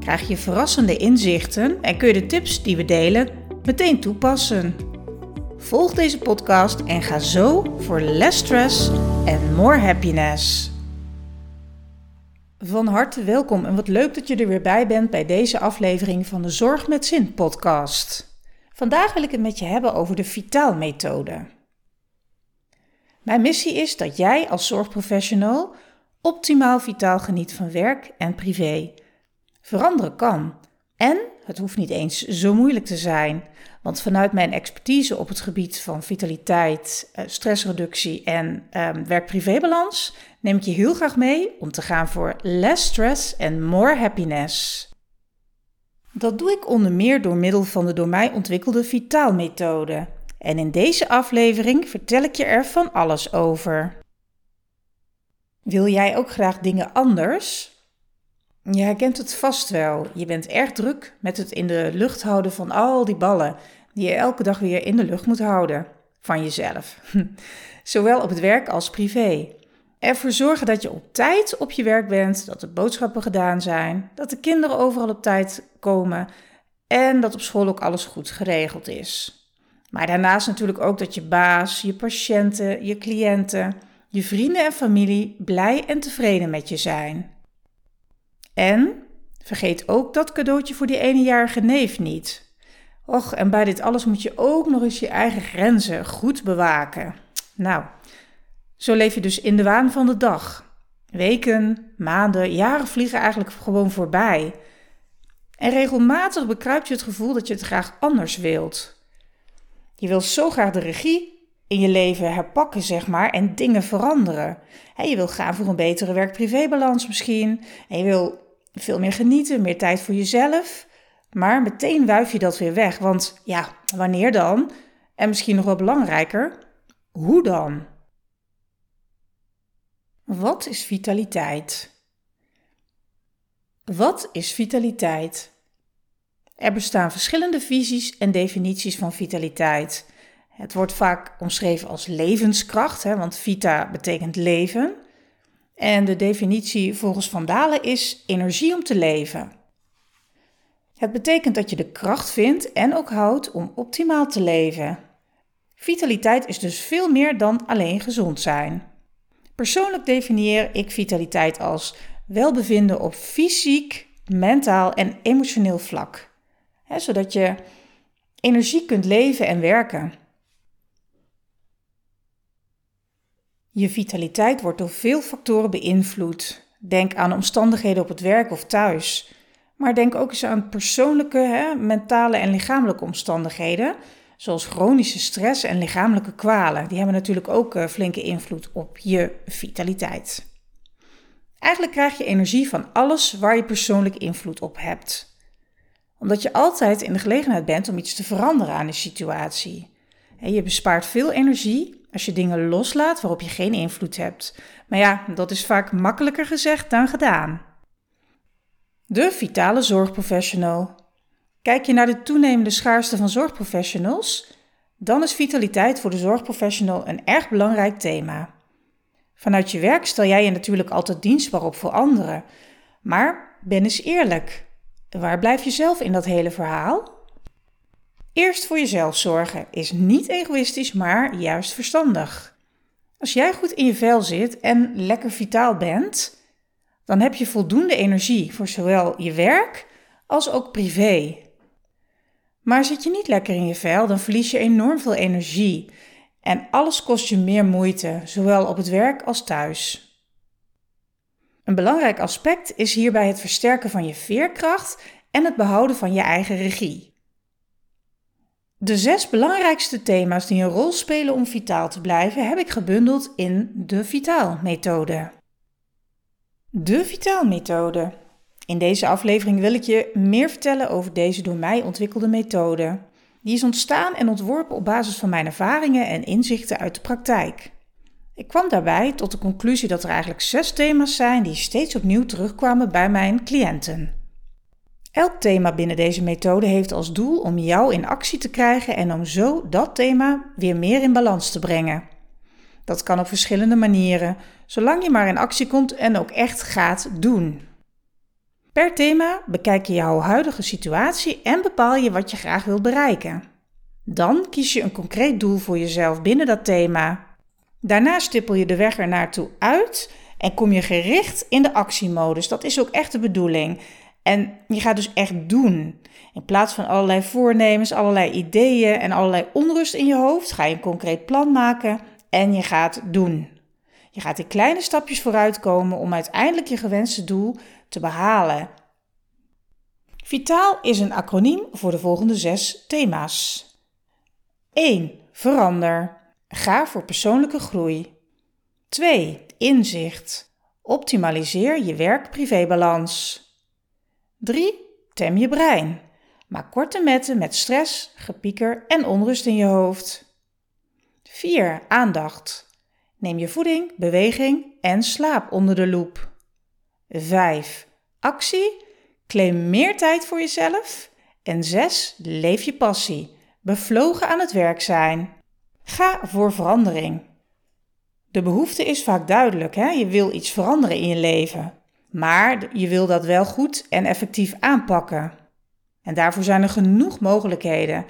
krijg je verrassende inzichten en kun je de tips die we delen meteen toepassen. Volg deze podcast en ga zo voor less stress en more happiness. Van harte welkom en wat leuk dat je er weer bij bent bij deze aflevering van de Zorg met Zin podcast. Vandaag wil ik het met je hebben over de Vitaal-methode. Mijn missie is dat jij als zorgprofessional optimaal vitaal geniet van werk en privé. Veranderen kan. En het hoeft niet eens zo moeilijk te zijn, want vanuit mijn expertise op het gebied van vitaliteit, eh, stressreductie en um, werk-privébalans neem ik je heel graag mee om te gaan voor less stress en more happiness. Dat doe ik onder meer door middel van de door mij ontwikkelde Vitaal-methode. En in deze aflevering vertel ik je er van alles over. Wil jij ook graag dingen anders? Je herkent het vast wel. Je bent erg druk met het in de lucht houden van al die ballen die je elke dag weer in de lucht moet houden van jezelf. Zowel op het werk als privé. Ervoor zorgen dat je op tijd op je werk bent, dat de boodschappen gedaan zijn, dat de kinderen overal op tijd komen en dat op school ook alles goed geregeld is. Maar daarnaast natuurlijk ook dat je baas, je patiënten, je cliënten, je vrienden en familie blij en tevreden met je zijn. En vergeet ook dat cadeautje voor die enejarige neef niet. Och, en bij dit alles moet je ook nog eens je eigen grenzen goed bewaken. Nou, zo leef je dus in de waan van de dag. Weken, maanden, jaren vliegen eigenlijk gewoon voorbij. En regelmatig bekruipt je het gevoel dat je het graag anders wilt. Je wil zo graag de regie in je leven herpakken, zeg maar, en dingen veranderen. je wil gaan voor een betere werk-privébalans misschien. En je wil veel meer genieten, meer tijd voor jezelf. Maar meteen wuif je dat weer weg. Want ja, wanneer dan? En misschien nog wel belangrijker, hoe dan? Wat is vitaliteit? Wat is vitaliteit? Er bestaan verschillende visies en definities van vitaliteit. Het wordt vaak omschreven als levenskracht, hè, want vita betekent leven. En de definitie volgens Van Dalen is energie om te leven. Het betekent dat je de kracht vindt en ook houdt om optimaal te leven. Vitaliteit is dus veel meer dan alleen gezond zijn. Persoonlijk definieer ik vitaliteit als welbevinden op fysiek, mentaal en emotioneel vlak. zodat je energie kunt leven en werken. Je vitaliteit wordt door veel factoren beïnvloed. Denk aan omstandigheden op het werk of thuis. Maar denk ook eens aan persoonlijke, hè, mentale en lichamelijke omstandigheden, zoals chronische stress en lichamelijke kwalen. Die hebben natuurlijk ook uh, flinke invloed op je vitaliteit. Eigenlijk krijg je energie van alles waar je persoonlijk invloed op hebt. Omdat je altijd in de gelegenheid bent om iets te veranderen aan de situatie. Je bespaart veel energie als je dingen loslaat waarop je geen invloed hebt. Maar ja, dat is vaak makkelijker gezegd dan gedaan. De vitale zorgprofessional. Kijk je naar de toenemende schaarste van zorgprofessionals, dan is vitaliteit voor de zorgprofessional een erg belangrijk thema. Vanuit je werk stel jij je natuurlijk altijd dienstbaar op voor anderen. Maar ben eens eerlijk. Waar blijf je zelf in dat hele verhaal? Eerst voor jezelf zorgen is niet egoïstisch, maar juist verstandig. Als jij goed in je vel zit en lekker vitaal bent, dan heb je voldoende energie voor zowel je werk als ook privé. Maar zit je niet lekker in je vel, dan verlies je enorm veel energie en alles kost je meer moeite, zowel op het werk als thuis. Een belangrijk aspect is hierbij het versterken van je veerkracht en het behouden van je eigen regie. De zes belangrijkste thema's die een rol spelen om vitaal te blijven heb ik gebundeld in de Vitaal-methode. De Vitaal-methode. In deze aflevering wil ik je meer vertellen over deze door mij ontwikkelde methode. Die is ontstaan en ontworpen op basis van mijn ervaringen en inzichten uit de praktijk. Ik kwam daarbij tot de conclusie dat er eigenlijk zes thema's zijn die steeds opnieuw terugkwamen bij mijn cliënten. Elk thema binnen deze methode heeft als doel om jou in actie te krijgen en om zo dat thema weer meer in balans te brengen. Dat kan op verschillende manieren, zolang je maar in actie komt en ook echt gaat doen. Per thema bekijk je jouw huidige situatie en bepaal je wat je graag wilt bereiken. Dan kies je een concreet doel voor jezelf binnen dat thema. Daarna stippel je de weg er naartoe uit en kom je gericht in de actiemodus. Dat is ook echt de bedoeling. En je gaat dus echt doen. In plaats van allerlei voornemens, allerlei ideeën en allerlei onrust in je hoofd, ga je een concreet plan maken en je gaat doen. Je gaat in kleine stapjes vooruitkomen om uiteindelijk je gewenste doel te behalen. Vitaal is een acroniem voor de volgende zes thema's. 1. Verander. Ga voor persoonlijke groei. 2. Inzicht. Optimaliseer je werk-privébalans. 3. Tem je brein. Maak korte metten met stress, gepieker en onrust in je hoofd. 4. Aandacht. Neem je voeding, beweging en slaap onder de loep. 5. Actie. Claim meer tijd voor jezelf. En 6. Leef je passie. Bevlogen aan het werk zijn. Ga voor verandering. De behoefte is vaak duidelijk. Hè? Je wil iets veranderen in je leven. Maar je wil dat wel goed en effectief aanpakken. En daarvoor zijn er genoeg mogelijkheden.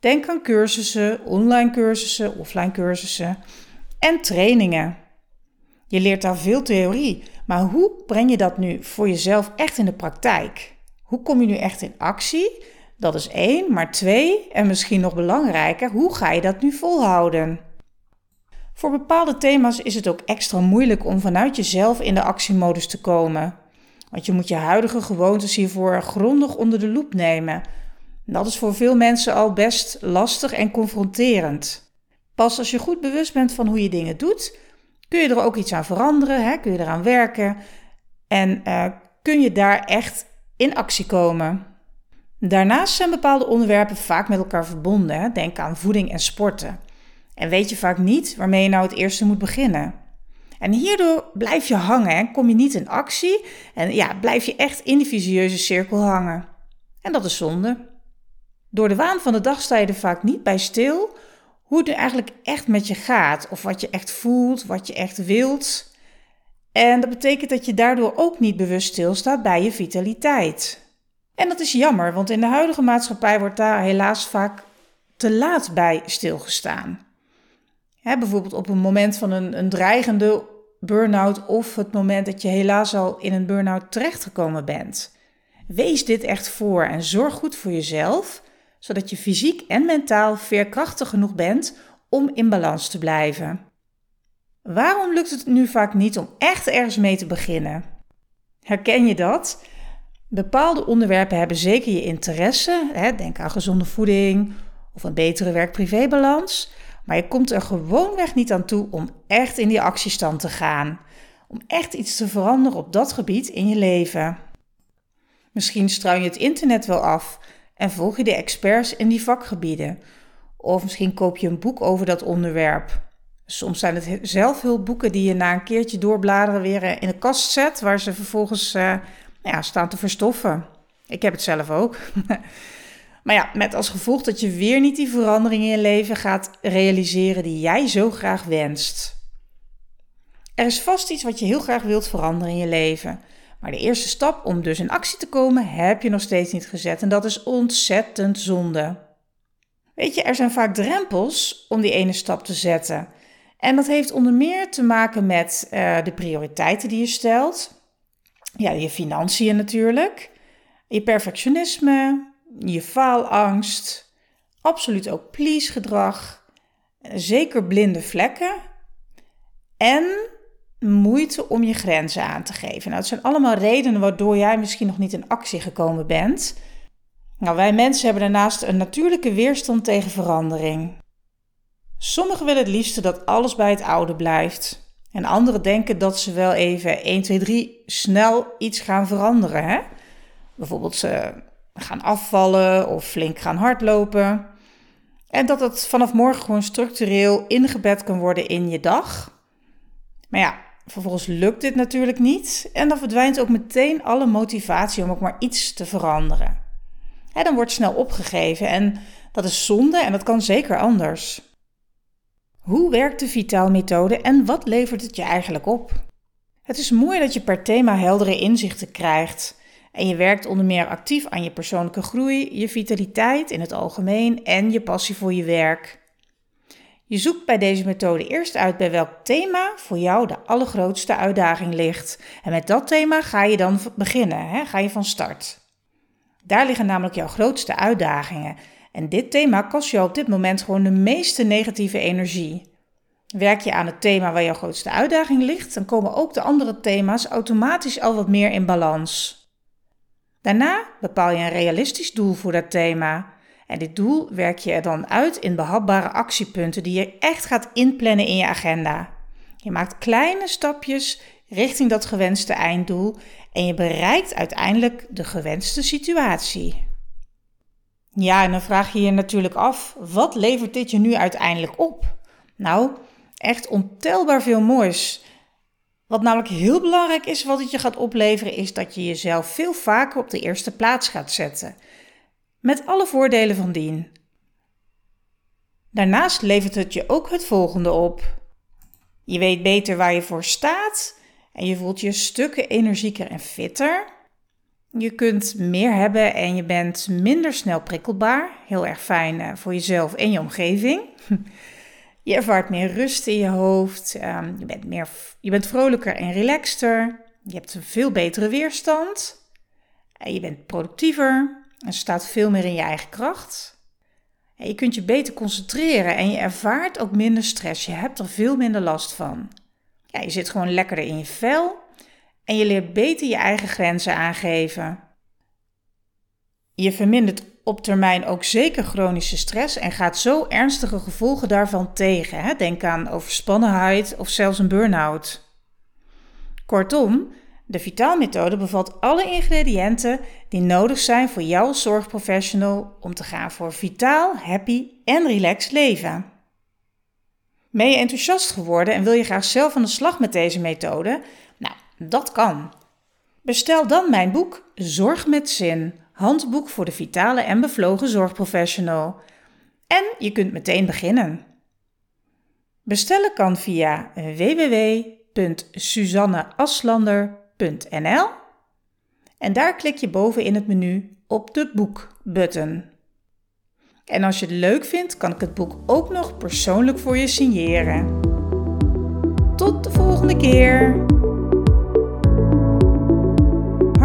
Denk aan cursussen, online cursussen, offline cursussen en trainingen. Je leert daar veel theorie, maar hoe breng je dat nu voor jezelf echt in de praktijk? Hoe kom je nu echt in actie? Dat is één, maar twee, en misschien nog belangrijker, hoe ga je dat nu volhouden? Voor bepaalde thema's is het ook extra moeilijk om vanuit jezelf in de actiemodus te komen. Want je moet je huidige gewoontes hiervoor grondig onder de loep nemen. Dat is voor veel mensen al best lastig en confronterend. Pas als je goed bewust bent van hoe je dingen doet, kun je er ook iets aan veranderen, hè? kun je eraan werken en uh, kun je daar echt in actie komen. Daarnaast zijn bepaalde onderwerpen vaak met elkaar verbonden. Hè? Denk aan voeding en sporten. En weet je vaak niet waarmee je nou het eerste moet beginnen. En hierdoor blijf je hangen en kom je niet in actie en ja, blijf je echt in die visieuze cirkel hangen. En dat is zonde. Door de waan van de dag sta je er vaak niet bij stil hoe het nu eigenlijk echt met je gaat. Of wat je echt voelt, wat je echt wilt. En dat betekent dat je daardoor ook niet bewust stilstaat bij je vitaliteit. En dat is jammer, want in de huidige maatschappij wordt daar helaas vaak te laat bij stilgestaan. Bijvoorbeeld op een moment van een, een dreigende burn-out of het moment dat je helaas al in een burn-out terechtgekomen bent. Wees dit echt voor en zorg goed voor jezelf zodat je fysiek en mentaal veerkrachtig genoeg bent om in balans te blijven. Waarom lukt het nu vaak niet om echt ergens mee te beginnen? Herken je dat? Bepaalde onderwerpen hebben zeker je interesse. Hè? Denk aan gezonde voeding of een betere werk-privébalans. Maar je komt er gewoonweg niet aan toe om echt in die actiestand te gaan. Om echt iets te veranderen op dat gebied in je leven. Misschien struin je het internet wel af en volg je de experts in die vakgebieden. Of misschien koop je een boek over dat onderwerp. Soms zijn het zelfhulpboeken die je na een keertje doorbladeren weer eh, in de kast zet, waar ze vervolgens uh, ja, staan te verstoffen. Ik heb het zelf ook. maar ja, met als gevolg dat je weer niet die verandering in je leven gaat realiseren die jij zo graag wenst. Er is vast iets wat je heel graag wilt veranderen in je leven. Maar de eerste stap om dus in actie te komen heb je nog steeds niet gezet en dat is ontzettend zonde. Weet je, er zijn vaak drempels om die ene stap te zetten. En dat heeft onder meer te maken met uh, de prioriteiten die je stelt. Ja, je financiën natuurlijk. Je perfectionisme, je faalangst, absoluut ook please gedrag, zeker blinde vlekken en moeite om je grenzen aan te geven. Nou, het zijn allemaal redenen waardoor jij misschien nog niet in actie gekomen bent. Nou, wij mensen hebben daarnaast een natuurlijke weerstand tegen verandering. Sommigen willen het liefste dat alles bij het oude blijft. En anderen denken dat ze wel even 1, 2, 3 snel iets gaan veranderen. Hè? Bijvoorbeeld ze gaan afvallen of flink gaan hardlopen. En dat het vanaf morgen gewoon structureel ingebed kan worden in je dag. Maar ja, vervolgens lukt dit natuurlijk niet. En dan verdwijnt ook meteen alle motivatie om ook maar iets te veranderen. dan wordt snel opgegeven en dat is zonde en dat kan zeker anders. Hoe werkt de Vitaal-methode en wat levert het je eigenlijk op? Het is mooi dat je per thema heldere inzichten krijgt. En je werkt onder meer actief aan je persoonlijke groei, je vitaliteit in het algemeen en je passie voor je werk. Je zoekt bij deze methode eerst uit bij welk thema voor jou de allergrootste uitdaging ligt. En met dat thema ga je dan beginnen, hè? ga je van start. Daar liggen namelijk jouw grootste uitdagingen. En dit thema kost jou op dit moment gewoon de meeste negatieve energie. Werk je aan het thema waar jouw grootste uitdaging ligt, dan komen ook de andere thema's automatisch al wat meer in balans. Daarna bepaal je een realistisch doel voor dat thema. En dit doel werk je er dan uit in behapbare actiepunten die je echt gaat inplannen in je agenda. Je maakt kleine stapjes richting dat gewenste einddoel en je bereikt uiteindelijk de gewenste situatie. Ja, en dan vraag je je natuurlijk af: wat levert dit je nu uiteindelijk op? Nou, echt ontelbaar veel moois. Wat namelijk heel belangrijk is, wat het je gaat opleveren, is dat je jezelf veel vaker op de eerste plaats gaat zetten. Met alle voordelen van dien. Daarnaast levert het je ook het volgende op. Je weet beter waar je voor staat en je voelt je stukken energieker en fitter. Je kunt meer hebben en je bent minder snel prikkelbaar. Heel erg fijn eh, voor jezelf en je omgeving. Je ervaart meer rust in je hoofd. Ehm, je, bent meer, je bent vrolijker en relaxter. Je hebt een veel betere weerstand. En je bent productiever. En staat veel meer in je eigen kracht. En je kunt je beter concentreren en je ervaart ook minder stress. Je hebt er veel minder last van. Ja, je zit gewoon lekkerder in je vel en je leert beter je eigen grenzen aangeven. Je vermindert op termijn ook zeker chronische stress en gaat zo ernstige gevolgen daarvan tegen. Hè? Denk aan overspannenheid of zelfs een burn-out. Kortom, de Vitaalmethode bevat alle ingrediënten die nodig zijn voor jouw zorgprofessional om te gaan voor vitaal, happy en relaxed leven. Ben je enthousiast geworden en wil je graag zelf aan de slag met deze methode? Nou, dat kan. Bestel dan mijn boek Zorg met Zin Handboek voor de vitale en bevlogen zorgprofessional. En je kunt meteen beginnen. Bestellen kan via www.suzanneaslander.nl en daar klik je boven in het menu op de boek-button. En als je het leuk vindt, kan ik het boek ook nog persoonlijk voor je signeren. Tot de volgende keer!